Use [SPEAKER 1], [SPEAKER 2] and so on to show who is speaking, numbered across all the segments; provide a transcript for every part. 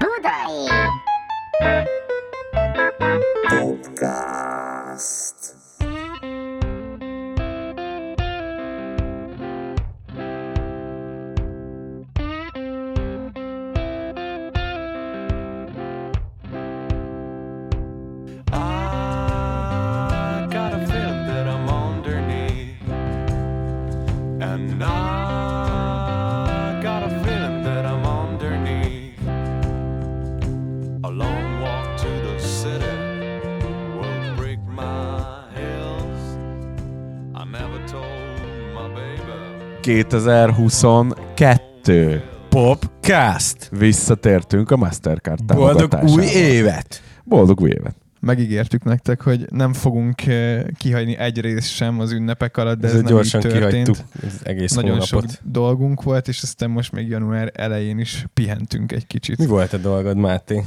[SPEAKER 1] Budai!
[SPEAKER 2] Podcast.
[SPEAKER 3] 2022
[SPEAKER 4] Popcast!
[SPEAKER 3] Visszatértünk a Mastercard
[SPEAKER 4] Boldog új évet!
[SPEAKER 3] Boldog új évet!
[SPEAKER 5] Megígértük nektek, hogy nem fogunk eh, kihagyni egy részt sem az ünnepek alatt, de ez,
[SPEAKER 4] Ezzel
[SPEAKER 5] nem
[SPEAKER 4] gyorsan
[SPEAKER 5] így történt.
[SPEAKER 4] az egész
[SPEAKER 5] Nagyon
[SPEAKER 4] hónapot.
[SPEAKER 5] sok dolgunk volt, és aztán most még január elején is pihentünk egy kicsit.
[SPEAKER 4] Mi volt a dolgod, Máté?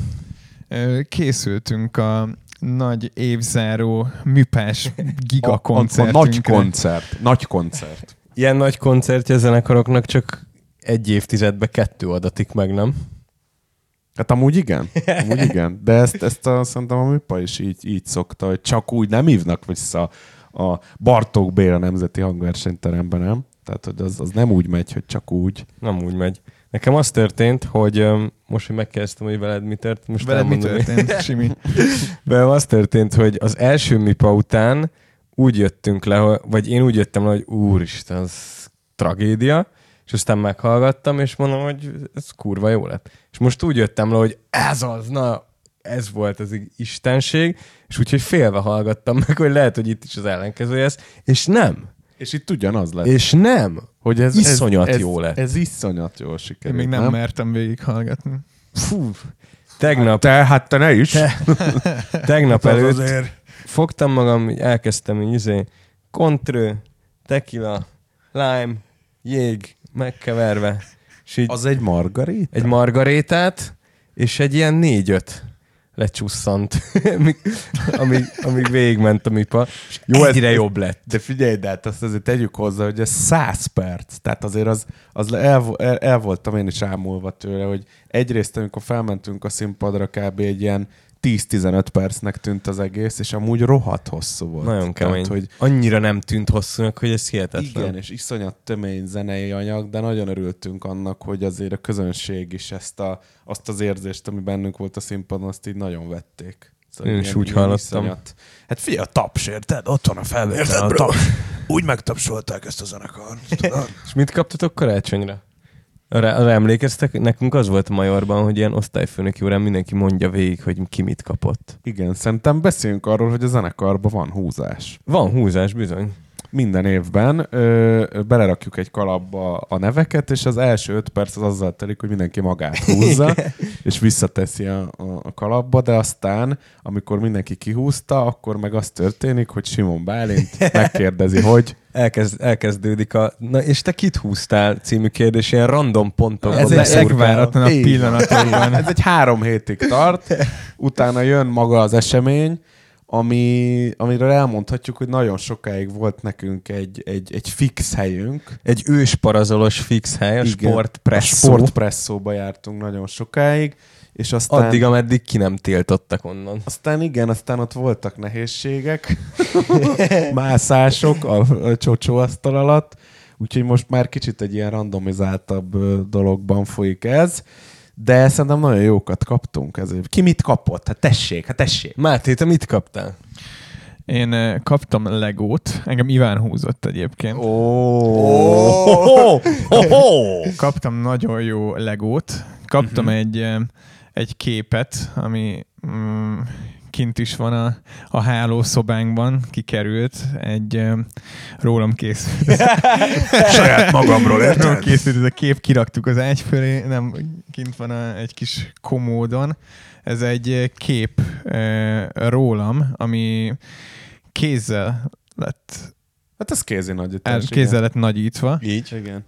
[SPEAKER 5] Ö, Készültünk a nagy évzáró műpás
[SPEAKER 3] A, a, a
[SPEAKER 5] gigakoncertünkre.
[SPEAKER 3] nagy koncert. Nagy koncert.
[SPEAKER 4] Ilyen nagy koncertje zenekaroknak csak egy évtizedbe kettő adatik meg, nem?
[SPEAKER 3] Hát amúgy igen. Amúgy igen. De ezt, ezt a, szerintem a műpa is így, így szokta, hogy csak úgy nem hívnak vissza a Bartók Béla Nemzeti Hangversenyteremben, nem? Tehát, hogy az, az nem úgy megy, hogy csak úgy.
[SPEAKER 4] Nem úgy megy. Nekem az történt, hogy most, hogy megkezdtem, hogy veled mi történt, most
[SPEAKER 5] Veled mi történt, Simi?
[SPEAKER 4] Velem az történt, hogy az első mipa után úgy jöttünk le, hogy- vagy én úgy jöttem le, hogy úristen, ez tragédia, és aztán meghallgattam, és mondom, hogy ez kurva jó lett. És most úgy jöttem le, hogy ez az, na, ez volt az istenség, és úgyhogy félve hallgattam meg, hogy lehet, hogy itt is az ellenkezője lesz, és nem.
[SPEAKER 3] És itt ugyanaz lett.
[SPEAKER 4] És nem.
[SPEAKER 3] hogy ez,
[SPEAKER 4] iszonyat
[SPEAKER 3] ez,
[SPEAKER 4] jó
[SPEAKER 3] ez,
[SPEAKER 4] lett.
[SPEAKER 3] Ez iszonyat jól
[SPEAKER 5] Én
[SPEAKER 3] sikerült,
[SPEAKER 5] még nem, mertem végighallgatni.
[SPEAKER 4] Fú, tegnap,
[SPEAKER 3] Te, hát te ne is.
[SPEAKER 4] Te- tegnap
[SPEAKER 3] Az
[SPEAKER 4] előtt
[SPEAKER 3] azért.
[SPEAKER 4] Fogtam magam, így elkezdtem így izé, kontrő, tequila, lime, jég, megkeverve, és így
[SPEAKER 3] Az egy margarit?
[SPEAKER 4] egy margarétát, és egy ilyen négy-öt lecsusszant, amíg, amíg, amíg végigment a mipa.
[SPEAKER 3] Jó,
[SPEAKER 4] Egyre
[SPEAKER 3] ez-
[SPEAKER 4] jobb lett.
[SPEAKER 3] De figyelj, de hát azt azért tegyük hozzá, hogy ez 100 perc. Tehát azért az, az el, el, el, voltam én is ámulva tőle, hogy egyrészt, amikor felmentünk a színpadra, kb. egy ilyen 10-15 percnek tűnt az egész, és amúgy rohadt hosszú volt.
[SPEAKER 4] Nagyon kemény.
[SPEAKER 3] Tehát, hogy
[SPEAKER 4] Annyira nem tűnt hosszúnak, hogy ez hihetetlen.
[SPEAKER 3] igen, és iszonyat tömény zenei anyag, de nagyon örültünk annak, hogy azért a közönség is ezt a, azt az érzést, ami bennünk volt a színpadon, azt így nagyon vették. Szóval
[SPEAKER 4] Én is úgy hallottam.
[SPEAKER 3] Hát figyelj, a taps, érted? Ott van a felvétel. a taps. Úgy megtapsolták ezt a zenekart. tudod?
[SPEAKER 4] És mit kaptatok karácsonyra? Arra, arra emlékeztek? Nekünk az volt a Majorban, hogy ilyen osztályfőnöki órán mindenki mondja végig, hogy ki mit kapott.
[SPEAKER 3] Igen, szerintem beszéljünk arról, hogy a zenekarban van húzás.
[SPEAKER 4] Van húzás, bizony.
[SPEAKER 3] Minden évben ö, belerakjuk egy kalapba a neveket, és az első öt perc az azzal telik, hogy mindenki magát húzza, és visszateszi a, a, a kalapba, de aztán, amikor mindenki kihúzta, akkor meg az történik, hogy Simon Bálint megkérdezi, hogy
[SPEAKER 4] Elkezd, elkezdődik a... Na és te kit húztál című kérdés, ilyen random pontokban
[SPEAKER 5] Ez egy
[SPEAKER 3] van.
[SPEAKER 5] pillanatokban.
[SPEAKER 3] Ez egy három hétig tart, utána jön maga az esemény, ami, amiről elmondhatjuk, hogy nagyon sokáig volt nekünk egy, egy, egy fix helyünk.
[SPEAKER 4] Egy ősparazolos fix hely, a
[SPEAKER 3] Igen,
[SPEAKER 4] sportpresszó.
[SPEAKER 3] A sportpresszóba jártunk nagyon sokáig, és aztán...
[SPEAKER 4] Addig, ameddig ki nem tiltottak onnan.
[SPEAKER 3] Aztán igen, aztán ott voltak nehézségek, mászások a, a csocsóasztal alatt, úgyhogy most már kicsit egy ilyen randomizáltabb dologban folyik ez, de szerintem nagyon jókat kaptunk ezért. Ki mit kapott? Hát tessék, hát tessék.
[SPEAKER 4] Máté, te mit kaptál?
[SPEAKER 5] Én kaptam Legót, engem Iván húzott egyébként.
[SPEAKER 3] Oh.
[SPEAKER 5] Kaptam nagyon jó Legót, kaptam
[SPEAKER 3] Mhm.
[SPEAKER 5] egy, egy képet, ami mm, kint is van a, a hálószobánkban, kikerült, egy eh, rólam készült.
[SPEAKER 3] Saját magamról,
[SPEAKER 5] Rólam készült ez a kép, kiraktuk az ágy fölé, nem, kint van a, egy kis komódon. Ez egy kép eh, rólam, ami kézzel lett,
[SPEAKER 3] Hát ez kézi
[SPEAKER 5] el,
[SPEAKER 3] nagyítás.
[SPEAKER 5] kézzel lett nagyítva.
[SPEAKER 3] Így? Igen.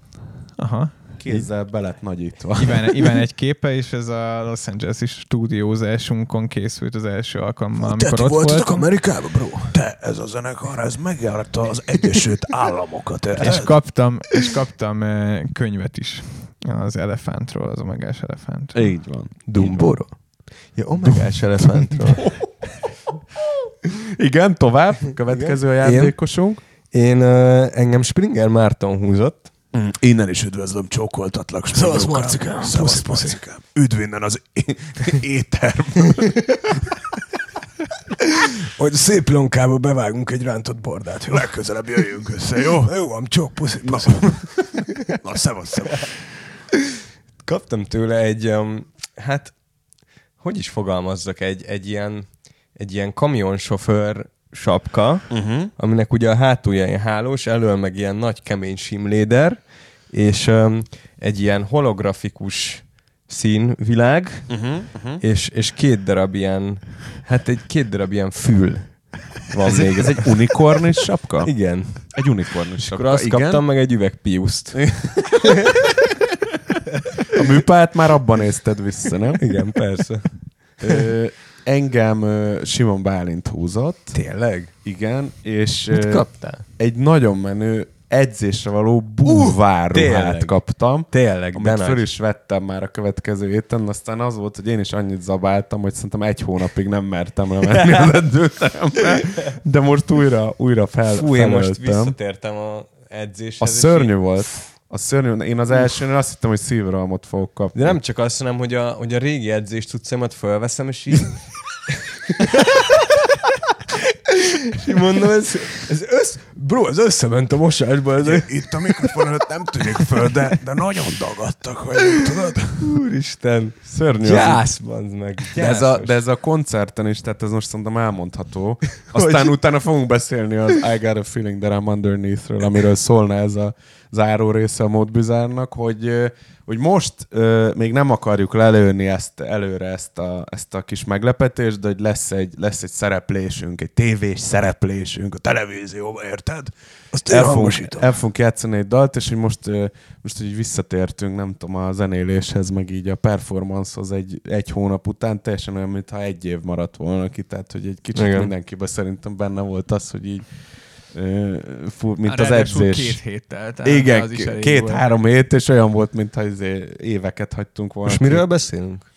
[SPEAKER 5] Aha.
[SPEAKER 3] Kézzel be lett nagyítva.
[SPEAKER 5] Iván, Iván egy képe, és ez a Los Angeles-i stúdiózásunkon készült az első alkalommal, amikor ott voltunk.
[SPEAKER 2] Amerikában, bro? Te, ez a zenekar, ez megjárta az Egyesült Államokat, érted?
[SPEAKER 5] És kaptam, és kaptam eh, könyvet is. Az elefántról, az omegás elefántról.
[SPEAKER 3] Így van.
[SPEAKER 4] Dumbóról? Ja, omegás elefántról.
[SPEAKER 3] Igen, tovább. Következő
[SPEAKER 4] Igen.
[SPEAKER 3] ajándékosunk.
[SPEAKER 4] Én uh, engem Springer Márton húzott.
[SPEAKER 2] Mm, Innen is üdvözlöm, csókoltatlak.
[SPEAKER 4] Szevasz. Marcikám.
[SPEAKER 2] Szevasz. Marcikám. Üdv innen az é- étterm.
[SPEAKER 4] Hogy szép lonkába bevágunk egy rántott bordát, jó?
[SPEAKER 2] Legközelebb jöjjünk össze, jó?
[SPEAKER 4] Jó van, csók, puszi,
[SPEAKER 2] Na,
[SPEAKER 4] puszi.
[SPEAKER 2] na szevasz, szevasz.
[SPEAKER 4] Kaptam tőle egy, um, hát, hogy is fogalmazzak, egy, egy ilyen, egy ilyen kamionsofőr sapka, uh-huh. aminek ugye a hátulja ilyen hálós, elől meg ilyen nagy kemény simléder, és um, egy ilyen holografikus színvilág, uh-huh, uh-huh. És, és két darab ilyen, hát egy két darab ilyen fül van
[SPEAKER 3] Ez,
[SPEAKER 4] még.
[SPEAKER 3] egy, ez egy unikornis sapka?
[SPEAKER 4] Igen.
[SPEAKER 3] Egy unikornis
[SPEAKER 4] Akkor
[SPEAKER 3] sapka,
[SPEAKER 4] azt
[SPEAKER 3] igen.
[SPEAKER 4] kaptam meg egy üveg piuszt.
[SPEAKER 3] A műpát már abban nézted vissza, nem?
[SPEAKER 4] Igen, persze.
[SPEAKER 3] Ö, engem ö, Simon Bálint húzott.
[SPEAKER 4] Tényleg?
[SPEAKER 3] Igen, és
[SPEAKER 4] Mit kaptál?
[SPEAKER 3] egy nagyon menő edzésre való búvárruhát
[SPEAKER 4] tényleg.
[SPEAKER 3] kaptam.
[SPEAKER 4] Tényleg,
[SPEAKER 3] Amit föl is vettem már a következő héten, aztán az volt, hogy én is annyit zabáltam, hogy szerintem egy hónapig nem mertem lemenni az edzőterembe, de most újra, újra fel,
[SPEAKER 4] Fú, én most visszatértem a edzéshez.
[SPEAKER 3] A szörnyű
[SPEAKER 4] így-
[SPEAKER 3] volt. A szörnyű. Én az elsőnél azt hittem, hogy szívrohamot fogok kapni.
[SPEAKER 4] De nem csak azt, hanem, hogy a, hogy a régi edzést tudszaimat fölveszem, és így... és mondom, ez, ez össz... Bro, ez összement a mosásba. Ez
[SPEAKER 2] Itt a mikrofon előtt nem tűnik föl, de, de nagyon dagadtak vagyunk, tudod?
[SPEAKER 4] Úristen.
[SPEAKER 3] Szörnyű. az-
[SPEAKER 4] Gyász, band meg.
[SPEAKER 3] De ez, a, de ez a koncerten is, tehát ez most szerintem elmondható. Aztán utána fogunk beszélni az I Got a Feeling That I'm Underneath-ről, amiről szólna ez a záró része a módbizárnak, hogy, hogy most ö, még nem akarjuk lelőni ezt, előre ezt a, ezt a kis meglepetést, de hogy lesz egy, lesz egy szereplésünk, egy tévés szereplésünk a televízióban, érted?
[SPEAKER 2] Azt
[SPEAKER 3] el fogunk, el fogunk játszani egy dalt, és hogy most, most így visszatértünk, nem tudom, a zenéléshez, meg így a performancehoz egy, egy hónap után, teljesen olyan, mintha egy év maradt volna ki, tehát hogy egy kicsit
[SPEAKER 4] Igen.
[SPEAKER 3] mindenkiben szerintem benne volt az, hogy így fú, mint az edzés.
[SPEAKER 5] Két héttel. tehát
[SPEAKER 3] Igen, két-három hét, és olyan volt, mintha izé éveket hagytunk volna.
[SPEAKER 4] Most miről beszélünk?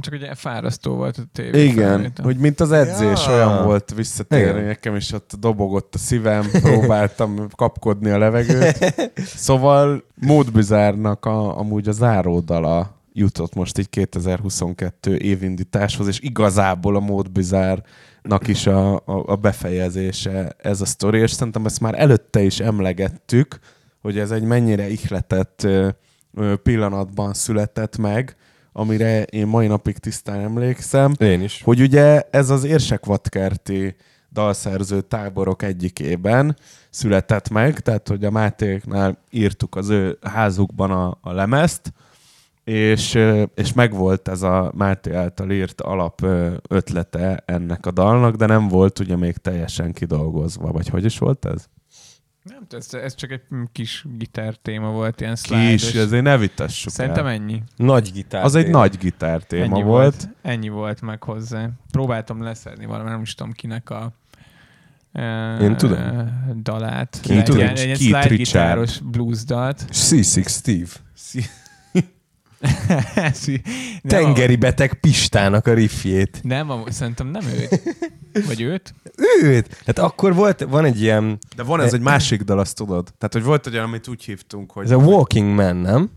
[SPEAKER 5] Csak ugye fárasztó volt a tévé.
[SPEAKER 3] Igen,
[SPEAKER 5] felvétel.
[SPEAKER 3] hogy mint az edzés,
[SPEAKER 4] Ja.
[SPEAKER 3] olyan volt visszatérni,
[SPEAKER 4] Igen.
[SPEAKER 3] nekem is ott dobogott a szívem, próbáltam kapkodni a levegőt. Szóval Módbizárnak a, amúgy a záródala jutott most így 2022 évindításhoz, és igazából a Módbizárnak is a, a, a befejezése ez a sztori, és szerintem ezt már előtte is emlegettük, hogy ez egy mennyire ihletett pillanatban született meg, amire én mai napig tisztán emlékszem,
[SPEAKER 4] Én is.
[SPEAKER 3] hogy ugye ez az Érsekvatkerti dalszerző táborok egyikében született meg, tehát hogy a Mátéknál írtuk az ő házukban a, a lemezt, és, és megvolt ez a Máté által írt alap ötlete ennek a dalnak, de nem volt ugye még teljesen kidolgozva, vagy hogy is volt ez?
[SPEAKER 5] Nem, ez, ez csak egy kis gitár téma volt, ilyen
[SPEAKER 3] Kis,
[SPEAKER 5] szlájdos.
[SPEAKER 3] ezért ne vitassuk
[SPEAKER 5] Szerintem
[SPEAKER 3] el.
[SPEAKER 5] ennyi.
[SPEAKER 4] Nagy gitár.
[SPEAKER 3] Az egy nagy gitár téma
[SPEAKER 5] ennyi
[SPEAKER 3] volt.
[SPEAKER 5] Ennyi volt meg hozzá. Próbáltam leszedni valami, nem is tudom kinek a uh,
[SPEAKER 4] Én tudom.
[SPEAKER 5] dalát.
[SPEAKER 3] Ki
[SPEAKER 5] Egy
[SPEAKER 3] tudom.
[SPEAKER 5] Egy ilyen
[SPEAKER 3] Keith
[SPEAKER 5] slide
[SPEAKER 3] Richard.
[SPEAKER 5] gitáros blues dalt.
[SPEAKER 4] C6 Steve.
[SPEAKER 5] Nem,
[SPEAKER 4] Tengeri beteg Pistának a riffjét.
[SPEAKER 5] Nem, szerintem nem őt. Vagy őt?
[SPEAKER 4] Őt! Hát akkor volt, van egy ilyen,
[SPEAKER 3] De van ez egy másik dal, azt tudod? Tehát, hogy volt egy olyan, amit úgy hívtunk, hogy...
[SPEAKER 4] ez a Walking Man, nem?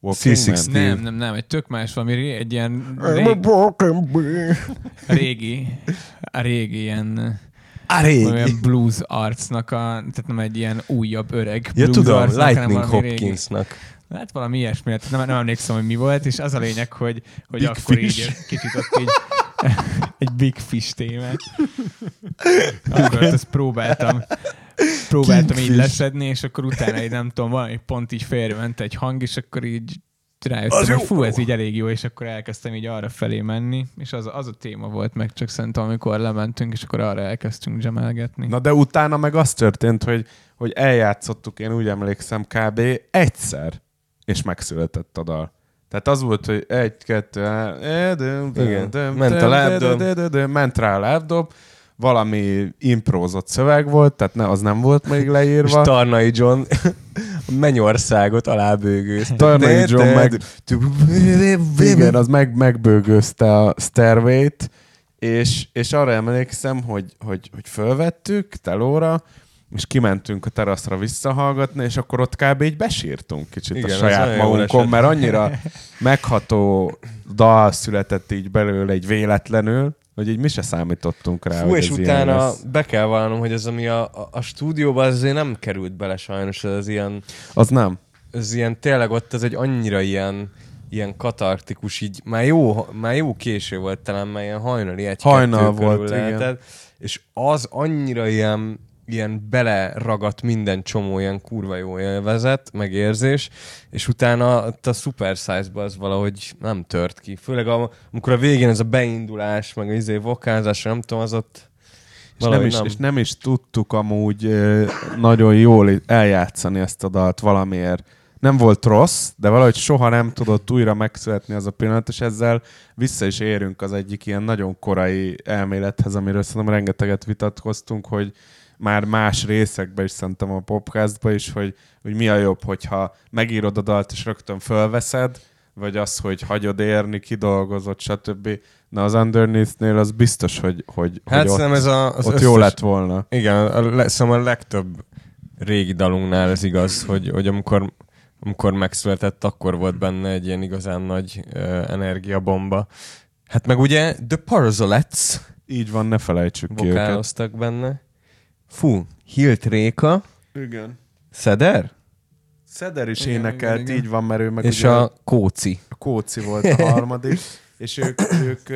[SPEAKER 3] Walking
[SPEAKER 4] C6
[SPEAKER 3] Man.
[SPEAKER 5] Nem, nem, nem. Egy tök más valami, egy ilyen régi, a régi ilyen
[SPEAKER 4] A régi.
[SPEAKER 5] olyan blues arcnak a, tehát nem egy ilyen újabb öreg
[SPEAKER 4] Ja,
[SPEAKER 5] blues
[SPEAKER 4] tudom,
[SPEAKER 5] arcnak,
[SPEAKER 4] Lightning
[SPEAKER 5] valami régi.
[SPEAKER 4] Hopkinsnak.
[SPEAKER 5] Hát valami ilyesmi, hát nem, nem emlékszem, hogy mi volt, és az a lényeg, hogy, hogy
[SPEAKER 3] Big
[SPEAKER 5] akkor
[SPEAKER 3] Fish.
[SPEAKER 5] így kicsit ott így egy big fish témát. Akkor ezt próbáltam, próbáltam így
[SPEAKER 4] Kingfish.
[SPEAKER 5] leszedni, és akkor utána így nem tudom, valami pont így félrement egy hang, és akkor így rájöttem,
[SPEAKER 2] Az
[SPEAKER 5] hogy fú, ez így elég jó, és akkor elkezdtem így arra felé menni, és az, az a téma volt meg csak szerintem, amikor lementünk, és akkor arra elkezdtünk zsemelgetni.
[SPEAKER 3] Na de utána meg az történt, hogy, hogy eljátszottuk, én úgy emlékszem kb. egyszer, és megszületett a dal. Tehát az volt, hogy egy, kettő,
[SPEAKER 4] Igen. Ment a lábdob.
[SPEAKER 3] ment rá a lábdob, valami imprózott szöveg volt, tehát ne, az nem volt még
[SPEAKER 4] És
[SPEAKER 3] leírva.
[SPEAKER 4] Tarnai John mennyországot alábőgőzte.
[SPEAKER 3] Tornai John meg... Igen, az meg, megbőgözte a Stairway-t, és, és arra emlékszem, hogy, hogy, hogy fölvettük telóra, és kimentünk a teraszra visszahallgatni, és akkor ott kb. így besírtunk kicsit
[SPEAKER 4] Igen,
[SPEAKER 3] a saját magunkon, mert annyira megható dal született így belőle egy véletlenül, hogy így mi se számítottunk rá,
[SPEAKER 4] Fú, és
[SPEAKER 3] ez
[SPEAKER 4] utána be kell vallanom, hogy az, ami a, a, a stúdióban az azért nem került bele sajnos, az ilyen,
[SPEAKER 3] Az nem.
[SPEAKER 4] az ilyen tényleg ott az egy annyira ilyen, ilyen katartikus, így már jó, már jó késő volt talán, már ilyen hajnali egy
[SPEAKER 3] Hajnal volt, igen.
[SPEAKER 4] lehetett, és az annyira ilyen, ilyen beleragadt minden csomó ilyen kurva jó élvezet, meg érzés, és utána a Super Size-ba az valahogy nem tört ki. Főleg a, amikor a végén ez a beindulás, meg az izé vokázás, nem tudom, az ott
[SPEAKER 3] És nem, is, és nem is tudtuk amúgy ö, nagyon jól eljátszani ezt a dalt valamiért. Nem volt rossz, de valahogy soha nem tudott újra megszületni az a pillanat, és ezzel vissza is érünk az egyik ilyen nagyon korai elmélethez, amiről szerintem rengeteget vitatkoztunk, hogy már más részekben is szerintem a popcastban is, hogy, hogy mi a jobb, hogyha megírod a dalt és rögtön fölveszed, vagy az, hogy hagyod érni, kidolgozott, stb. Na az Underneath-nél az biztos, hogy, hogy,
[SPEAKER 4] Hát
[SPEAKER 3] hogy ott,
[SPEAKER 4] ez a, az
[SPEAKER 3] ott
[SPEAKER 4] összes,
[SPEAKER 3] jó lett volna.
[SPEAKER 4] Igen, a, le, szóval a legtöbb régi dalunknál ez igaz, hogy, hogy amikor, amikor megszületett, akkor volt benne egy ilyen igazán nagy uh, energiabomba. Hát meg ugye The Parzolets
[SPEAKER 3] Így van, ne felejtsük ki őket.
[SPEAKER 4] benne. Fú, Hilt Réka,
[SPEAKER 3] Igen.
[SPEAKER 4] Szeder,
[SPEAKER 3] Szeder is
[SPEAKER 5] Igen,
[SPEAKER 3] énekelt,
[SPEAKER 5] igen, igen.
[SPEAKER 3] így van, mert ő meg
[SPEAKER 4] és
[SPEAKER 3] ugye
[SPEAKER 4] a Kóci.
[SPEAKER 3] a Kóci volt a harmadik, és ők, ők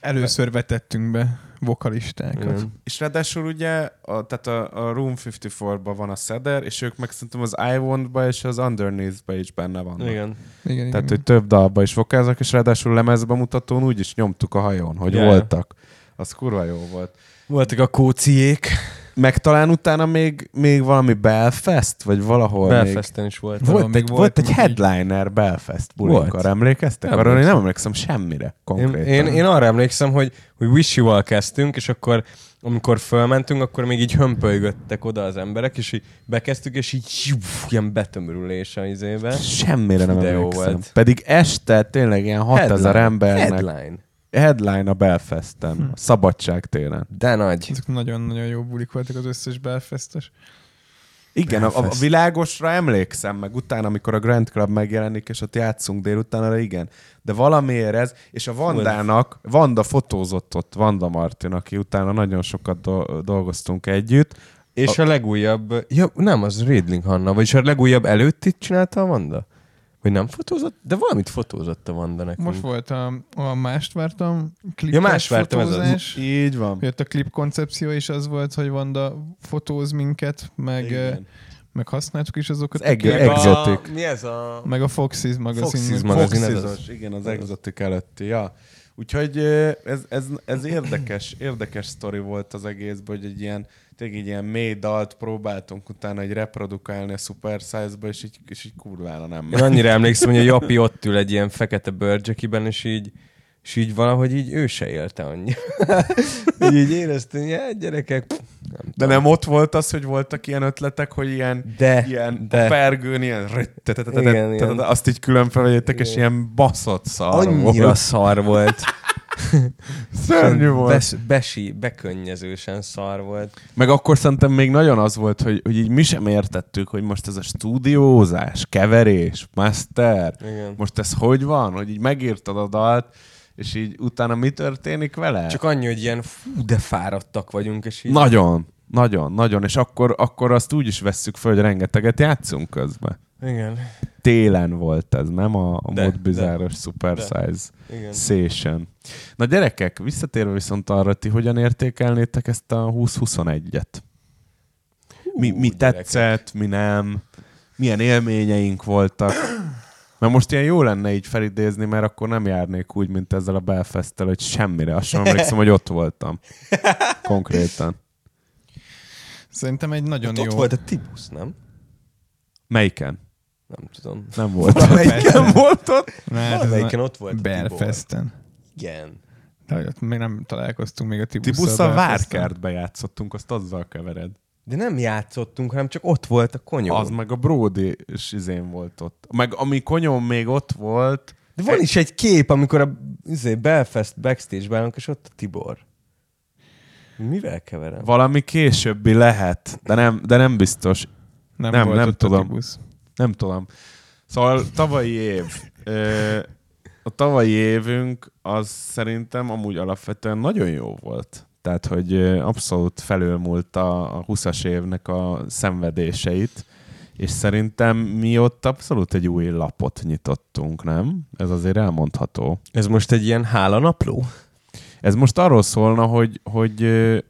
[SPEAKER 5] Először vetettünk be vokalistákat.
[SPEAKER 4] Igen.
[SPEAKER 3] és ráadásul ugye, a, tehát a, a Room 54-ban van a Szeder, és ők meg szerintem az I Want-ba és az Underneath-ba is benne vannak.
[SPEAKER 4] Igen.
[SPEAKER 5] Igen,
[SPEAKER 3] Tehát,
[SPEAKER 5] igen.
[SPEAKER 3] hogy több dalba is vokáznak, és ráadásul lemezbemutatón úgy is nyomtuk a hajón, hogy yeah. voltak. Az kurva jó volt.
[SPEAKER 4] Voltak a Kóciék.
[SPEAKER 3] Meg talán utána még, még valami Belfast, vagy valahol még...
[SPEAKER 4] Belfasten is volt.
[SPEAKER 3] Volt egy,
[SPEAKER 5] volt,
[SPEAKER 3] volt egy headliner Belfast bulinkor, emlékeztek?
[SPEAKER 4] Nem
[SPEAKER 3] Arról én nem emlékszem semmire
[SPEAKER 4] Én,
[SPEAKER 3] konkrétan.
[SPEAKER 4] én, én arra emlékszem, hogy, hogy Wish You-val kezdtünk, és akkor amikor fölmentünk, akkor még így hömpölygöttek oda az emberek, és így bekezdtük, és így zsuf, ilyen betömörülés a izébe.
[SPEAKER 3] Semmire nem emlékszem.
[SPEAKER 4] volt.
[SPEAKER 3] Pedig este tényleg ilyen 6000 embernek
[SPEAKER 4] Headline.
[SPEAKER 3] Headline a Belfasten,
[SPEAKER 5] Hm.
[SPEAKER 3] a Szabadság téren.
[SPEAKER 4] De nagy.
[SPEAKER 5] Ezek nagyon-nagyon jó bulik voltak az összes Belfestes.
[SPEAKER 3] Igen, a, a világosra emlékszem, meg utána, amikor a Grand Club megjelenik, és ott játszunk délután, arra igen. De valamiért ez, és a Vandának, Vanda fotózott ott, Vanda Martin, aki utána nagyon sokat do- dolgoztunk együtt,
[SPEAKER 4] És a, legújabb, ja, nem, az Riedling Hanna, vagyis a legújabb előtt itt csinálta a Vanda? Vagy nem fotózott? De valamit fotózott a Vanda nekünk.
[SPEAKER 5] Most volt a, a mást vártam, klip
[SPEAKER 4] Ja, mást vártam, ez az.
[SPEAKER 3] így van.
[SPEAKER 5] Jött a klip koncepció, és az volt, hogy Vanda fotóz minket, meg,
[SPEAKER 3] Igen.
[SPEAKER 5] meg használtuk is azokat.
[SPEAKER 3] Az
[SPEAKER 5] a
[SPEAKER 3] eg-
[SPEAKER 4] a,
[SPEAKER 3] Exotic.
[SPEAKER 4] mi ez a...
[SPEAKER 5] Meg a Foxys magazin.
[SPEAKER 4] Foxys
[SPEAKER 5] meg-
[SPEAKER 4] magazin.
[SPEAKER 3] Foxizos,
[SPEAKER 4] az.
[SPEAKER 3] igen, az exotik előtti, ja. Úgyhogy ez, ez, ez érdekes, érdekes sztori volt az egészben, hogy egy ilyen, tényleg egy ilyen mély dalt próbáltunk utána egy reprodukálni a Super Size-ba, és így, és így kurvára nem
[SPEAKER 4] Én annyira emlékszem, hogy a Japi ott ül egy ilyen fekete bőrcsekiben, és így, és így valahogy így ő se élte annyi. így, így éreztem, hogy hát gyerekek, nem
[SPEAKER 3] De
[SPEAKER 4] tudom.
[SPEAKER 3] nem ott volt az, hogy voltak ilyen ötletek, hogy ilyen,
[SPEAKER 4] De,
[SPEAKER 3] ilyen
[SPEAKER 4] de.
[SPEAKER 3] a pergőn, ilyen
[SPEAKER 4] Igen, igen.
[SPEAKER 3] azt így külön felvegyétek, és ilyen baszott szar
[SPEAKER 4] annyira
[SPEAKER 3] volt.
[SPEAKER 4] szar volt.
[SPEAKER 3] Szörnyű volt.
[SPEAKER 4] Bes, besi, bekönnyezősen szar volt.
[SPEAKER 3] Meg akkor szerintem még nagyon az volt, hogy, hogy így mi sem értettük, hogy most ez a stúdiózás, keverés, master,
[SPEAKER 4] Igen.
[SPEAKER 3] most ez hogy van, hogy így megírtad a dalt, és így utána mi történik vele?
[SPEAKER 4] Csak annyi, hogy ilyen fú, de fáradtak vagyunk, és így...
[SPEAKER 3] Nagyon, nagyon, nagyon, és akkor, akkor azt úgy is vesszük föl, hogy rengeteget játszunk közben.
[SPEAKER 4] Igen,
[SPEAKER 3] Télen volt ez, nem a, a
[SPEAKER 4] De,
[SPEAKER 3] mód bizáros Super
[SPEAKER 4] de.
[SPEAKER 3] Size
[SPEAKER 4] igen.
[SPEAKER 3] Session. Na gyerekek, visszatérve viszont arra, ti hogyan értékelnétek ezt a 20-21-et? Mi, mi
[SPEAKER 4] gyerekek.
[SPEAKER 3] tetszett, mi nem? Milyen élményeink voltak? Mert most ilyen jó lenne így felidézni, mert akkor nem járnék úgy, mint ezzel a belfast hogy semmire. Azt sem emlékszem, hogy ott voltam. Konkrétan.
[SPEAKER 5] Szerintem egy nagyon
[SPEAKER 4] Ott,
[SPEAKER 5] jó...
[SPEAKER 4] ott volt a Tibusz, nem?
[SPEAKER 3] Melyiken?
[SPEAKER 4] Nem tudom.
[SPEAKER 3] Nem volt.
[SPEAKER 5] Melyiken
[SPEAKER 3] volt ott?
[SPEAKER 5] Ez
[SPEAKER 4] Valamelyiken ott volt.
[SPEAKER 5] Belfesten.
[SPEAKER 4] Igen.
[SPEAKER 5] De ott még nem találkoztunk még a Tibusszal.
[SPEAKER 3] Tibusszal. Várkertbe játszottunk, azt azzal kevered.
[SPEAKER 4] De nem játszottunk, hanem csak ott volt a konyó.
[SPEAKER 3] Az meg a Brody és izén volt ott. Meg ami konyom még ott volt,
[SPEAKER 4] De van is egy kép, amikor a izé, Belfast backstage-ben állunk, és ott a Tibor. Mivel keverem?
[SPEAKER 3] valami későbbi lehet, de nem, de nem biztos.
[SPEAKER 5] Nem,
[SPEAKER 3] Nem,
[SPEAKER 5] volt
[SPEAKER 3] nem
[SPEAKER 5] ott a
[SPEAKER 3] tudom.
[SPEAKER 5] Tibusz.
[SPEAKER 3] Nem tudom. Szóval tavalyi év. A tavalyi évünk az szerintem amúgy alapvetően nagyon jó volt. Tehát, hogy abszolút felülmúlt a, a 20-as évnek a szenvedéseit, és szerintem mi ott abszolút egy új lapot nyitottunk, nem? Ez azért elmondható.
[SPEAKER 4] Ez most egy ilyen hálanapló?
[SPEAKER 3] Ez most arról szólna, hogy, hogy,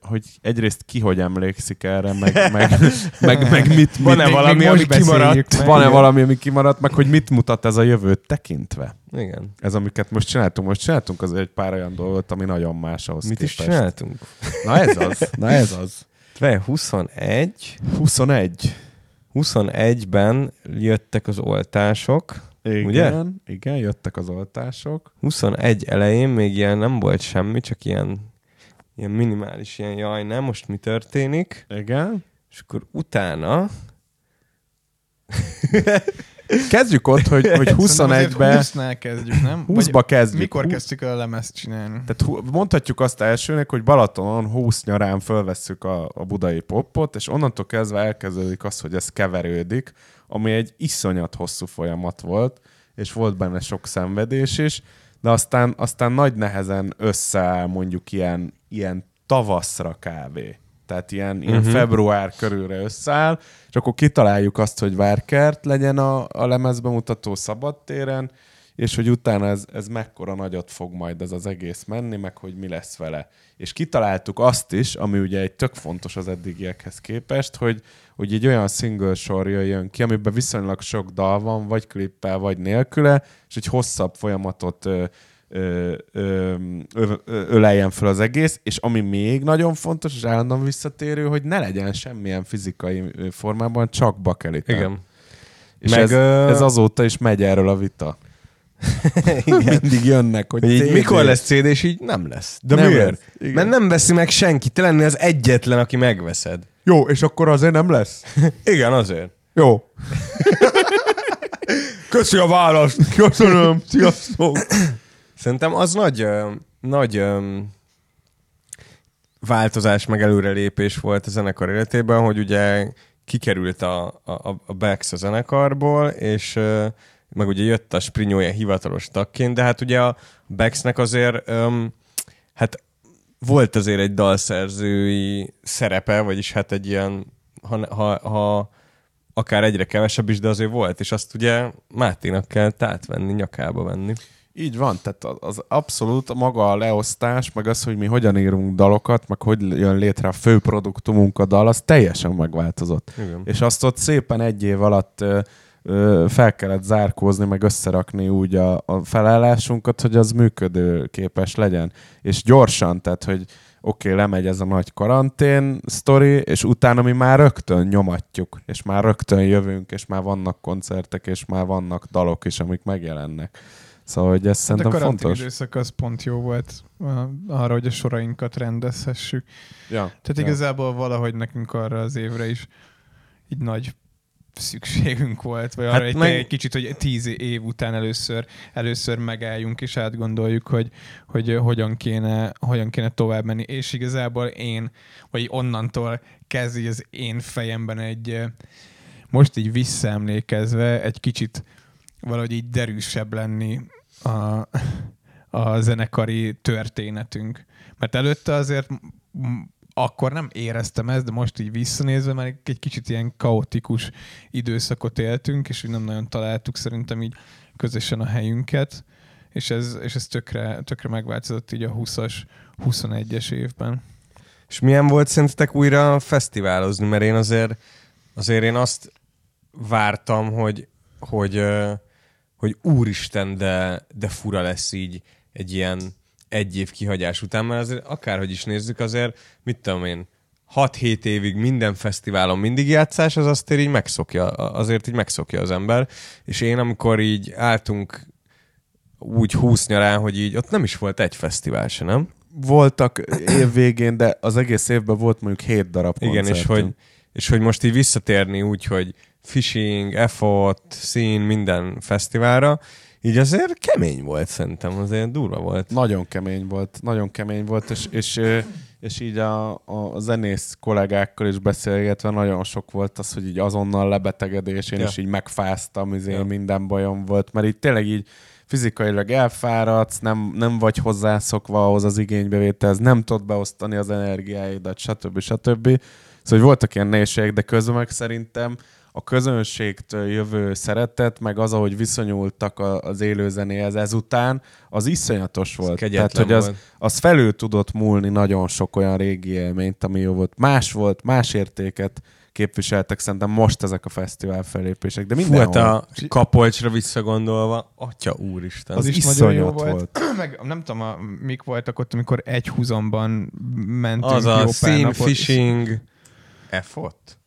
[SPEAKER 3] hogy egyrészt ki hogy emlékszik erre, meg, meg, meg, meg mit,
[SPEAKER 4] Van-e
[SPEAKER 3] mit,
[SPEAKER 4] valami,
[SPEAKER 5] még
[SPEAKER 4] ami kimaradt?
[SPEAKER 5] meg.
[SPEAKER 3] van-e valami, ami kimaradt, meg hogy mit mutat ez a jövőt tekintve?
[SPEAKER 4] Igen.
[SPEAKER 3] Ez, amiket most csináltunk. Most csináltunk azért egy pár olyan dolgot, ami nagyon más ahhoz
[SPEAKER 4] Mit is
[SPEAKER 3] képest.
[SPEAKER 4] csináltunk?
[SPEAKER 3] Na ez az. Na ez az.
[SPEAKER 4] Várj, 21.
[SPEAKER 3] 21.
[SPEAKER 4] 21-ben jöttek az oltások.
[SPEAKER 3] Igen,
[SPEAKER 4] Ugye?
[SPEAKER 3] igen, jöttek az oltások.
[SPEAKER 4] 21 elején még ilyen nem volt semmi, csak ilyen, ilyen minimális ilyen jaj, nem, most mi történik?
[SPEAKER 3] Igen.
[SPEAKER 4] És akkor utána
[SPEAKER 3] Kezdjük ott, hogy, hogy
[SPEAKER 5] Szerintem azért
[SPEAKER 3] 21-be,
[SPEAKER 5] 20-nál kezdjük, nem?
[SPEAKER 3] 20-ba
[SPEAKER 5] Vagy
[SPEAKER 3] kezdjük.
[SPEAKER 5] Mikor kezdtük a lemezt csinálni?
[SPEAKER 3] Tehát mondhatjuk azt elsőnek, hogy Balatonon 20 nyarán fölvesszük a, a budai popot, és onnantól kezdve elkezdődik az, hogy ez keverődik, ami egy iszonyat hosszú folyamat volt, és volt benne sok szenvedés is, de aztán, aztán nagy nehezen összeáll mondjuk ilyen, ilyen tavaszra kávé. Tehát ilyen, ilyen uh-huh. február körülre összeáll, és akkor kitaláljuk azt, hogy várkert legyen a, a lemezbemutató szabadtéren, és hogy utána ez, ez mekkora nagyot fog majd ez az egész menni, meg hogy mi lesz vele. És kitaláltuk azt is, ami ugye egy tök fontos az eddigiekhez képest, hogy, hogy egy olyan single sor jön ki, amiben viszonylag sok dal van, vagy klippel, vagy nélküle, és egy hosszabb folyamatot ö, ö, öleljen fel az egész, és ami még nagyon fontos, és állandóan visszatérő, hogy ne legyen semmilyen fizikai formában, csak bakeliten.
[SPEAKER 4] Igen.
[SPEAKER 3] És
[SPEAKER 4] Meg,
[SPEAKER 3] ez,
[SPEAKER 4] ö,
[SPEAKER 3] ez azóta is megy erről a vita. Mindig jönnek, hogy,
[SPEAKER 4] így
[SPEAKER 3] CD.
[SPEAKER 4] mikor lesz CD, és így nem lesz. De
[SPEAKER 3] Nem
[SPEAKER 4] miért?
[SPEAKER 3] lesz. Igen.
[SPEAKER 4] Mert nem veszi meg senki. Te lennél az egyetlen, aki megveszed.
[SPEAKER 3] Jó, és akkor azért nem lesz?
[SPEAKER 4] Igen, azért.
[SPEAKER 3] Jó. Köszi a választ. Köszönöm. Sziasztok.
[SPEAKER 4] Szerintem az nagy, nagy változás, meg előrelépés volt a zenekar életében, hogy ugye kikerült a, a, a Bex a zenekarból, és meg ugye jött a Sprinyója hivatalos tagként, de hát ugye a Bexnek azért öm, hát volt azért egy dalszerzői szerepe, vagyis hát egy ilyen, ha, ha, ha akár egyre kevesebb is, de azért volt, és azt ugye Máténak kell átvenni, nyakába venni.
[SPEAKER 3] Így van, tehát az- az abszolút maga a leosztás, meg az, hogy mi hogyan írunk dalokat, meg hogy jön létre a fő produktumunk a dal, az teljesen megváltozott.
[SPEAKER 4] Igen.
[SPEAKER 3] És azt ott szépen egy év alatt ö, ö, fel kellett zárkózni, meg összerakni úgy a, a felállásunkat, hogy az működőképes legyen. És gyorsan, tehát, hogy oké, okay, lemegy ez a nagy karantén sztori, és utána mi már rögtön nyomatjuk, és már rögtön jövünk, és már vannak koncertek, és már vannak dalok is, amik megjelennek. Szóval, hogy ez
[SPEAKER 5] Hát a
[SPEAKER 3] szerintem
[SPEAKER 5] karantén
[SPEAKER 3] fontos.
[SPEAKER 5] időszak az pont jó volt arra, hogy a sorainkat rendezhessük.
[SPEAKER 3] Ja.
[SPEAKER 5] Tehát
[SPEAKER 3] ja.
[SPEAKER 5] igazából valahogy nekünk arra az évre is így nagy szükségünk volt, vagy arra
[SPEAKER 4] Hát
[SPEAKER 5] hát egy,
[SPEAKER 4] meg-
[SPEAKER 5] egy kicsit, hogy tíz év után először, először megálljunk és átgondoljuk, hogy, hogy hogyan, kéne, hogyan kéne tovább menni. És igazából én, vagy onnantól kezd így az én fejemben egy, most így visszaemlékezve egy kicsit valahogy így derűsebb lenni a, a zenekari történetünk. Mert előtte azért akkor nem éreztem ezt, de most így visszanézve már egy kicsit ilyen kaotikus időszakot éltünk, és nem nagyon találtuk szerintem így közösen a helyünket, és ez, és ez tökre, tökre megváltozott így a 20-as, 21-es évben.
[SPEAKER 4] És milyen volt szerintetek újra fesztiválozni? Mert én azért, azért én azt vártam, hogy, hogy, ö, hogy úristen, de, de fura lesz így egy ilyen egy év kihagyás után, mert azért akárhogy is nézzük, azért mit tudom én, 6-7 évig minden fesztiválon mindig játszás, az azt így megszokja, azért így megszokja az ember. És én, amikor így álltunk úgy 20 nyarán, hogy így ott nem is volt egy fesztivál se, nem?
[SPEAKER 3] Voltak év végén, de az egész évben volt mondjuk hét darab
[SPEAKER 4] Igen, és hogy, és hogy most így visszatérni úgy, hogy fishing, effort, szín, minden fesztiválra, így azért kemény volt szerintem, azért durva volt.
[SPEAKER 3] Nagyon kemény volt, nagyon kemény volt, és, és, és így a, a zenész kollégákkal is beszélgetve nagyon sok volt az, hogy így azonnal lebetegedés, én
[SPEAKER 4] Ja.
[SPEAKER 3] is így megfáztam, izé,
[SPEAKER 4] Ja.
[SPEAKER 3] ja. minden bajom volt, mert így tényleg így fizikailag elfáradsz, nem, nem vagy hozzászokva ahhoz az igénybevételhez, nem tudod beosztani az energiáidat, stb. stb. Szóval hogy voltak ilyen nehézségek, de közben meg szerintem a közönségtől jövő szeretet, meg az, ahogy viszonyultak a- az élőzenéhez ezután, az iszonyatos volt. Tehát,
[SPEAKER 4] kegyetlen
[SPEAKER 3] hogy az, az felül tudott múlni nagyon sok olyan régi élményt, ami jó volt. Más volt, más értéket képviseltek szerintem most ezek a fesztivál felépések, de
[SPEAKER 4] Fú,
[SPEAKER 3] mindenhol.
[SPEAKER 4] hát a kapolcsra visszagondolva, atya úristen.
[SPEAKER 3] az,
[SPEAKER 5] az is nagyon jó volt.
[SPEAKER 3] volt.
[SPEAKER 5] Meg nem tudom, a, mik voltak ott, amikor egy húzomban mentünk
[SPEAKER 4] az
[SPEAKER 5] jó
[SPEAKER 4] a fishing effort.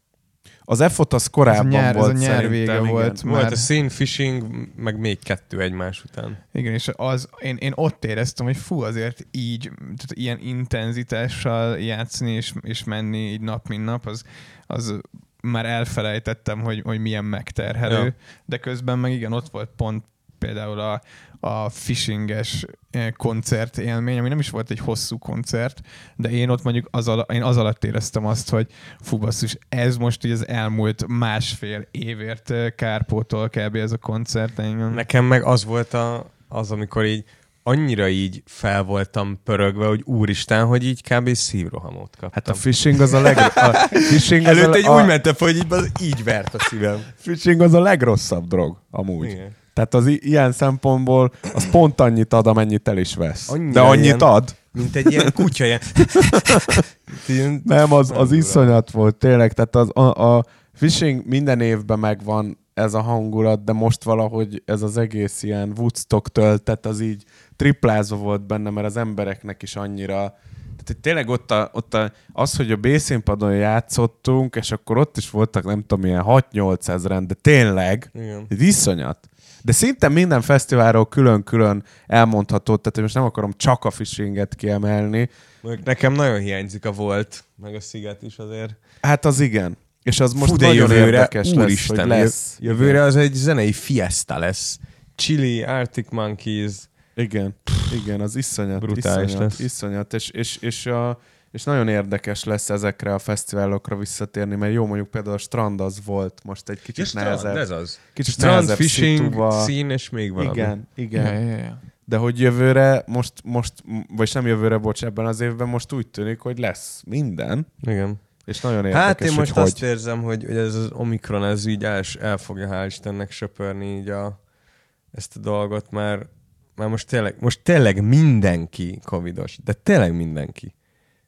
[SPEAKER 3] Az EFOT az
[SPEAKER 5] Ez
[SPEAKER 3] korábban
[SPEAKER 5] nyár,
[SPEAKER 3] volt
[SPEAKER 5] ez a nyár vége
[SPEAKER 3] igen.
[SPEAKER 5] volt.
[SPEAKER 4] Volt
[SPEAKER 5] Már,
[SPEAKER 4] a scene fishing, meg még kettő egymás után.
[SPEAKER 5] igen, és az, én, én ott éreztem, hogy fú, azért így, tehát ilyen intenzitással játszani és, és menni így nap, mint nap, az, az már elfelejtettem, hogy, hogy milyen megterhelő,
[SPEAKER 4] ja.
[SPEAKER 5] de közben meg igen, ott volt pont például a, a fishinges eh, koncert élmény, ami nem is volt egy hosszú koncert, de én ott mondjuk az, ala, én az alatt éreztem azt, hogy fú basszus, ez most így az elmúlt másfél évért eh, kárpótol kb. ez a koncert engem.
[SPEAKER 4] Nekem meg az volt a, az, amikor így annyira így fel voltam pörögve, hogy úristen, hogy így kb. szívrohamot kaptam.
[SPEAKER 3] Hát a fishing az a, leg, a, fishing az a,
[SPEAKER 4] egy
[SPEAKER 3] a,
[SPEAKER 4] úgy mentem, hogy így, az így vert a szívem.
[SPEAKER 3] fishing az a legrosszabb drog, amúgy.
[SPEAKER 4] Igen.
[SPEAKER 3] Tehát az ilyen szempontból az pont annyit ad, amennyit el is vesz.
[SPEAKER 4] Annyira
[SPEAKER 3] De annyit
[SPEAKER 4] ilyen-
[SPEAKER 3] ad.
[SPEAKER 4] Mint egy ilyen kutya, ilyen... ilyen
[SPEAKER 3] Nem, az, az iszonyat volt, tényleg. Tehát az, a, a fishing minden évben megvan ez a hangulat, de most valahogy ez az egész ilyen Woodstock töltet, az így triplázva volt benne, mert az embereknek is annyira tehát tényleg ott, a, ott a, az, hogy a B-színpadon játszottunk, és akkor ott is voltak, nem tudom, ilyen 6-8 ezeren, de tényleg,
[SPEAKER 4] Igen.
[SPEAKER 3] egy iszonyat. De szinte minden fesztiválról külön-külön elmondható, tehát én most nem akarom csak a fishinget kiemelni,
[SPEAKER 4] Mondjuk Nekem nagyon hiányzik a volt, meg a sziget is azért.
[SPEAKER 3] Hát az igen. És az most
[SPEAKER 4] Fú,
[SPEAKER 3] nagyon
[SPEAKER 4] jövőre,
[SPEAKER 3] érdekes lesz,
[SPEAKER 4] úristen,
[SPEAKER 3] hogy lesz.
[SPEAKER 4] Jövőre az egy zenei fiesta lesz. Chili, Arctic Monkeys.
[SPEAKER 3] Igen, igen, az iszonyat,
[SPEAKER 4] Brutális
[SPEAKER 3] iszonyat,
[SPEAKER 4] lesz.
[SPEAKER 3] iszonyat, és, és, és, a, és nagyon érdekes lesz ezekre a fesztiválokra visszatérni, mert jó mondjuk például a strand az volt most egy kicsit nehezebb.
[SPEAKER 4] ez az.
[SPEAKER 3] Kicsit
[SPEAKER 4] Strand,
[SPEAKER 3] nehezebb
[SPEAKER 4] fishing,
[SPEAKER 3] szituba.
[SPEAKER 4] szín és még valami.
[SPEAKER 3] Igen, igen.
[SPEAKER 5] Ja, ja, ja.
[SPEAKER 3] De hogy jövőre, most, most, vagy nem jövőre, bocs, ebben az évben most úgy tűnik, hogy lesz minden,
[SPEAKER 4] Igen.
[SPEAKER 3] és nagyon érdekes,
[SPEAKER 4] Hát én most
[SPEAKER 3] hogy
[SPEAKER 4] azt
[SPEAKER 3] hogy.
[SPEAKER 4] érzem, hogy, hogy ez az Omikron, ez így el, el fogja hál' Istennek söpörni így a, ezt a dolgot, mert, mert most tényleg, most tényleg mindenki covidos, de tényleg mindenki.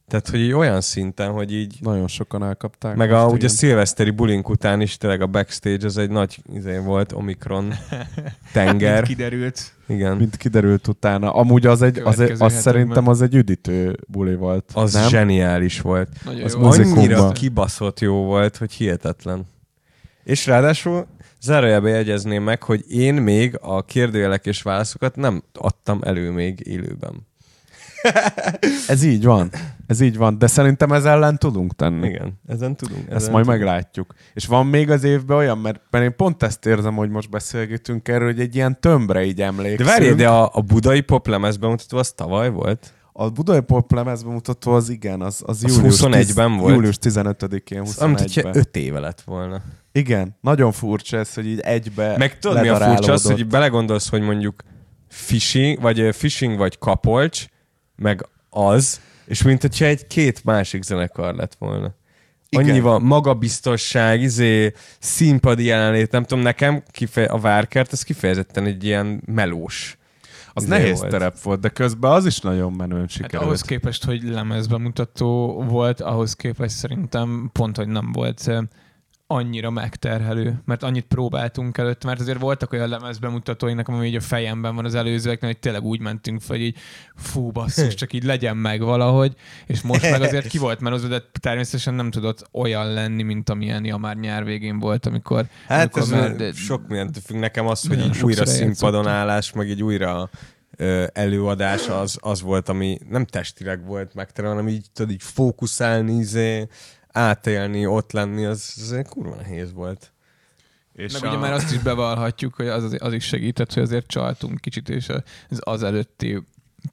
[SPEAKER 4] Tehát, hogy így olyan szinten, hogy így
[SPEAKER 3] Nagyon sokan elkapták.
[SPEAKER 4] meg a, ugye
[SPEAKER 3] igen.
[SPEAKER 4] szilveszteri bulink után is tényleg a backstage az egy nagy izé volt, Omikron tenger.
[SPEAKER 5] Mint kiderült.
[SPEAKER 4] Igen.
[SPEAKER 3] mint kiderült utána. Amúgy az, egy, az, egy, az szerintem az egy üdítő buli volt.
[SPEAKER 4] Az
[SPEAKER 3] nem?
[SPEAKER 4] zseniális volt.
[SPEAKER 5] Nagyon
[SPEAKER 3] Az
[SPEAKER 5] jó.
[SPEAKER 4] Annyira kibaszott jó volt, hogy hihetetlen. És ráadásul zárójelbe jegyezném meg, hogy én még a kérdőjelek és válaszokat nem adtam elő még élőben.
[SPEAKER 3] Ez így van. Ez így van. De szerintem ez ellen tudunk tenni.
[SPEAKER 4] Igen, ezen tudunk. Ezen
[SPEAKER 3] Ezt majd
[SPEAKER 4] tudunk.
[SPEAKER 3] meglátjuk. És van még az évben olyan, mert, mert én pont ezt érzem, hogy most beszélgetünk erről, hogy egy ilyen tömbre így
[SPEAKER 4] De
[SPEAKER 3] emlékszünk.
[SPEAKER 4] várj, de a, a budai pop lemez bemutató az tavaly volt?
[SPEAKER 3] A Budai Pop lemezbemutató az igen, az, az,
[SPEAKER 4] Az
[SPEAKER 3] július
[SPEAKER 4] 21-ben volt?
[SPEAKER 3] Július 15-én,
[SPEAKER 4] Az, amit hogyha
[SPEAKER 3] 21-ben.
[SPEAKER 4] öt éve lett volna.
[SPEAKER 3] Igen, nagyon furcsa ez, hogy így egybe
[SPEAKER 4] Meg tudod, mi a furcsa az, hogy belegondolsz, hogy mondjuk fishing, vagy fishing, vagy kapolcs, meg az, és mint hogyha egy két másik zenekar lett volna.
[SPEAKER 3] Igen.
[SPEAKER 4] Annyi van, magabiztosság, izé, színpadi jelenlét, nem tudom, nekem kifeje, a Várkert, ez kifejezetten egy ilyen melós.
[SPEAKER 3] Az
[SPEAKER 4] izé
[SPEAKER 3] nehéz
[SPEAKER 4] volt.
[SPEAKER 3] terep volt, de közben az is nagyon menően
[SPEAKER 5] Hát
[SPEAKER 3] sikerült.
[SPEAKER 5] ahhoz képest, hogy lemezbemutató volt, ahhoz képest szerintem pont, hogy nem volt annyira megterhelő, mert annyit próbáltunk előtt, mert azért voltak olyan lemezbemutatóinak, ami így a fejemben van az előzőeknél, hogy tényleg úgy mentünk fel, hogy így fú, basszus, csak így legyen meg valahogy, és most meg azért ki volt menozva, de természetesen nem tudott olyan lenni, mint amilyen ja, már nyár végén volt, amikor
[SPEAKER 4] Hát
[SPEAKER 5] amikor
[SPEAKER 4] ez
[SPEAKER 5] már-
[SPEAKER 4] már, sok mindentől függ. Nekem az, hogy így újra színpadon állás, meg egy újra előadás az, az volt, ami nem testileg volt megterelve, hanem így tudod így fókuszálni, izé, átélni, ott lenni, az, az egy kurva nehéz volt.
[SPEAKER 3] És
[SPEAKER 5] Meg ugye már azt is bevallhatjuk, hogy az, az is segített, hogy azért csaltunk kicsit, és az, az előtti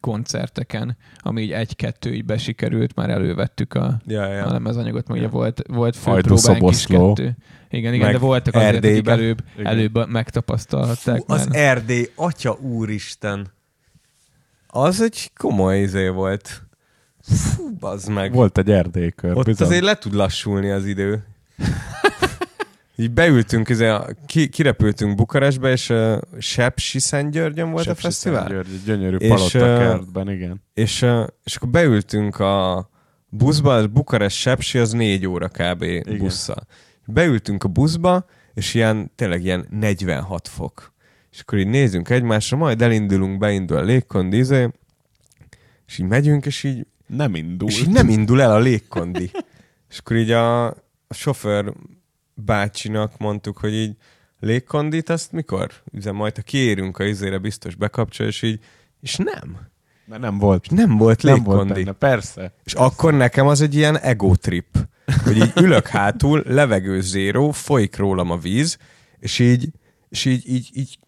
[SPEAKER 5] koncerteken, ami így egy-kettő így besikerült, már elővettük a,
[SPEAKER 4] Ja,
[SPEAKER 5] a
[SPEAKER 4] ja.
[SPEAKER 5] lemezanyagot, meg ugye volt, volt főpróbánk is kettő. Igen, igen,
[SPEAKER 4] Meg
[SPEAKER 5] de voltak azért, akik
[SPEAKER 4] Erdélybe.
[SPEAKER 5] előbb,
[SPEAKER 3] Igen.
[SPEAKER 5] előbb megtapasztalták
[SPEAKER 4] Fú, az. Erdély, atya úristen. Az egy komoly izé volt. Fú, bazd meg.
[SPEAKER 3] Volt egy erdélykör.
[SPEAKER 4] Ott
[SPEAKER 3] bizony.
[SPEAKER 4] azért le tud lassulni az idő. Így beültünk, izé, ki, kirepültünk Bukarestbe, és uh, Sepsiszentgyörgyön volt a
[SPEAKER 3] Sepsi
[SPEAKER 4] fesztivál.
[SPEAKER 3] Szentgyörgy, egy gyönyörű
[SPEAKER 4] És,
[SPEAKER 3] kertben, igen.
[SPEAKER 4] És, uh, és akkor beültünk a buszba, Bukarest Sepsi az négy óra kb.
[SPEAKER 3] Igen.
[SPEAKER 4] busszal. Beültünk a buszba, és ilyen, tényleg ilyen 46 fok. És akkor így nézünk egymásra, majd elindulunk, beindul a légkondi, izé, és így megyünk, és így
[SPEAKER 3] Nem indult.
[SPEAKER 4] és így nem indul el a légkondi. és akkor így a, a sofőr bácsinak mondtuk, hogy így légkondit, azt mikor üzem, majd ha kiérünk a izére, biztos bekapcsol, és így, és nem.
[SPEAKER 3] Mert nem volt.
[SPEAKER 4] És nem volt
[SPEAKER 3] Nem volt benne, persze.
[SPEAKER 4] És akkor nekem az egy ilyen ego trip, hogy így ülök hátul, levegő zéró, folyik rólam a víz, és így, és így, így, így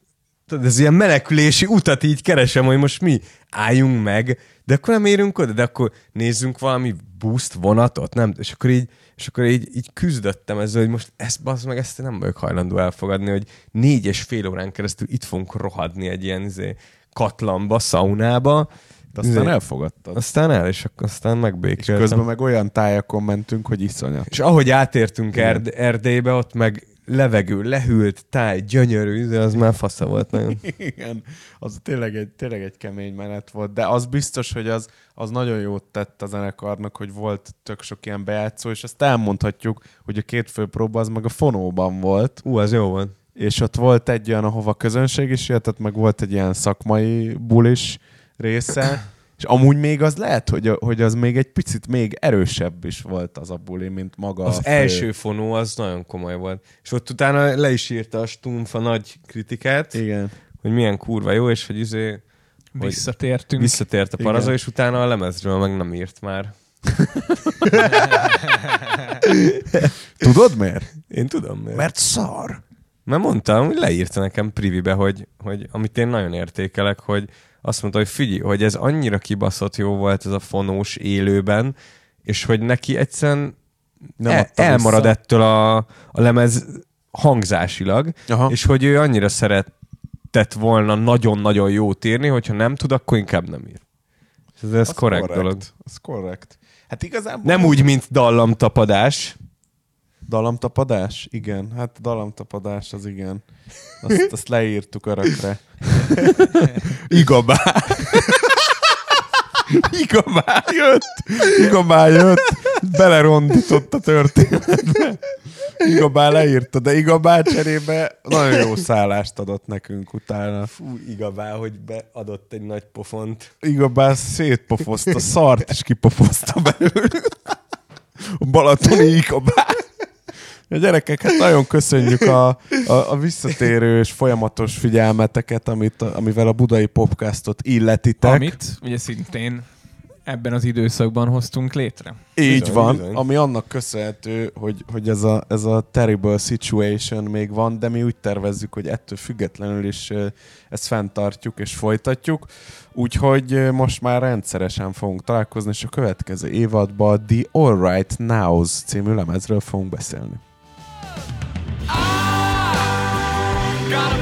[SPEAKER 4] tudod, ez ilyen menekülési utat így keresem, hogy most mi álljunk meg, de akkor nem érünk oda, de akkor nézzünk valami buszt, vonatot, nem? És akkor így, és akkor így, így küzdöttem ezzel, hogy most ezt bazd meg, ezt nem vagyok hajlandó elfogadni, hogy négy és fél órán keresztül itt fogunk rohadni egy ilyen izé, katlanba, szaunába,
[SPEAKER 3] De aztán
[SPEAKER 4] Izé,
[SPEAKER 3] elfogadtad.
[SPEAKER 4] aztán el, és akkor aztán
[SPEAKER 3] És
[SPEAKER 4] megbékéltem.
[SPEAKER 3] közben meg olyan tájakon mentünk, hogy iszonyat.
[SPEAKER 4] És ahogy átértünk Erd- Erdélybe, ott meg levegő, lehűlt, táj, gyönyörű, de az már fasza volt nagyon.
[SPEAKER 3] Igen, az tényleg egy, tényleg egy kemény menet volt, de az biztos, hogy az, az nagyon jót tett a zenekarnak, hogy volt tök sok ilyen bejátszó, és azt elmondhatjuk, hogy a két fő próba az meg a fonóban volt,
[SPEAKER 4] Ú, az jó volt.
[SPEAKER 3] és ott volt egy olyan, ahova közönség is jöhetett, meg volt egy ilyen szakmai bulis része, és amúgy még az lehet, hogy, hogy az még egy picit még erősebb is volt az a buli, mint maga
[SPEAKER 4] Az
[SPEAKER 3] a fő.
[SPEAKER 4] első fonó az nagyon komoly volt. És ott utána le is írta a Stumpf a nagy kritikát,
[SPEAKER 3] Igen.
[SPEAKER 4] hogy milyen kurva jó, és hogy izé
[SPEAKER 5] Visszatértünk.
[SPEAKER 4] visszatért a
[SPEAKER 3] Igen.
[SPEAKER 4] paraza, és utána a lemezről meg nem írt már.
[SPEAKER 3] Tudod miért?
[SPEAKER 4] Én tudom miért.
[SPEAKER 3] Mert szar.
[SPEAKER 4] Mert mondtam, hogy leírta nekem privibe, hogy, hogy amit én nagyon értékelek, hogy azt mondta, hogy figyelj, hogy ez annyira kibaszott jó volt ez a fonós élőben, és hogy neki egyszerűen
[SPEAKER 3] Nem
[SPEAKER 4] el, elmarad
[SPEAKER 3] vissza.
[SPEAKER 4] ettől a, a lemez hangzásilag,
[SPEAKER 3] Aha.
[SPEAKER 4] és hogy ő annyira szeretett volna nagyon-nagyon jót írni, hogyha nem tud, akkor inkább nem ír. Ez, ez korrekt dolog.
[SPEAKER 3] Az korrekt. Hát igazából...
[SPEAKER 4] Nem úgy, mint dallamtapadás.
[SPEAKER 3] Dalamtapadás? Igen. Hát dalamtapadás az igen. Azt, azt leírtuk örökre. Igabá. Igabá jött. Igabá jött. Belerondított a történetbe. Igabá leírta, de Igabá cserébe nagyon jó szállást adott nekünk utána.
[SPEAKER 4] Fú, igabá, hogy beadott egy nagy pofont.
[SPEAKER 3] Igabá szétpofozta, szart is kipofozta belőle. A balatoni Igabá. A gyerekek, hát nagyon köszönjük a, a, a visszatérő és folyamatos figyelmeteket, amit, amivel a budai popcastot illetitek.
[SPEAKER 5] Amit ugye szintén ebben az időszakban hoztunk létre.
[SPEAKER 3] Így
[SPEAKER 4] Bizony,
[SPEAKER 3] van,
[SPEAKER 4] bizony.
[SPEAKER 3] ami annak köszönhető, hogy, hogy ez, a, ez a terrible situation még van, de mi úgy tervezzük, hogy ettől függetlenül is ezt fenntartjuk és folytatjuk. Úgyhogy most már rendszeresen fogunk találkozni, és a következő évadban The All Right Nows című lemezről fogunk beszélni.
[SPEAKER 6] Got a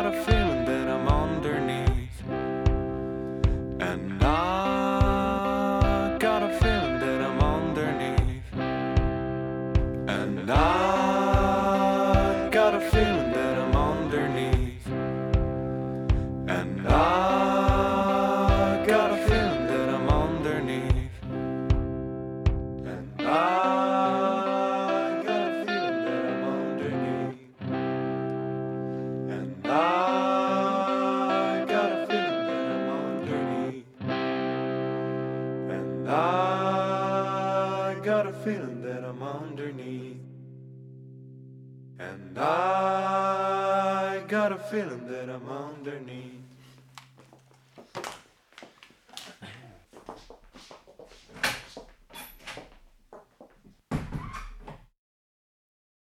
[SPEAKER 6] I got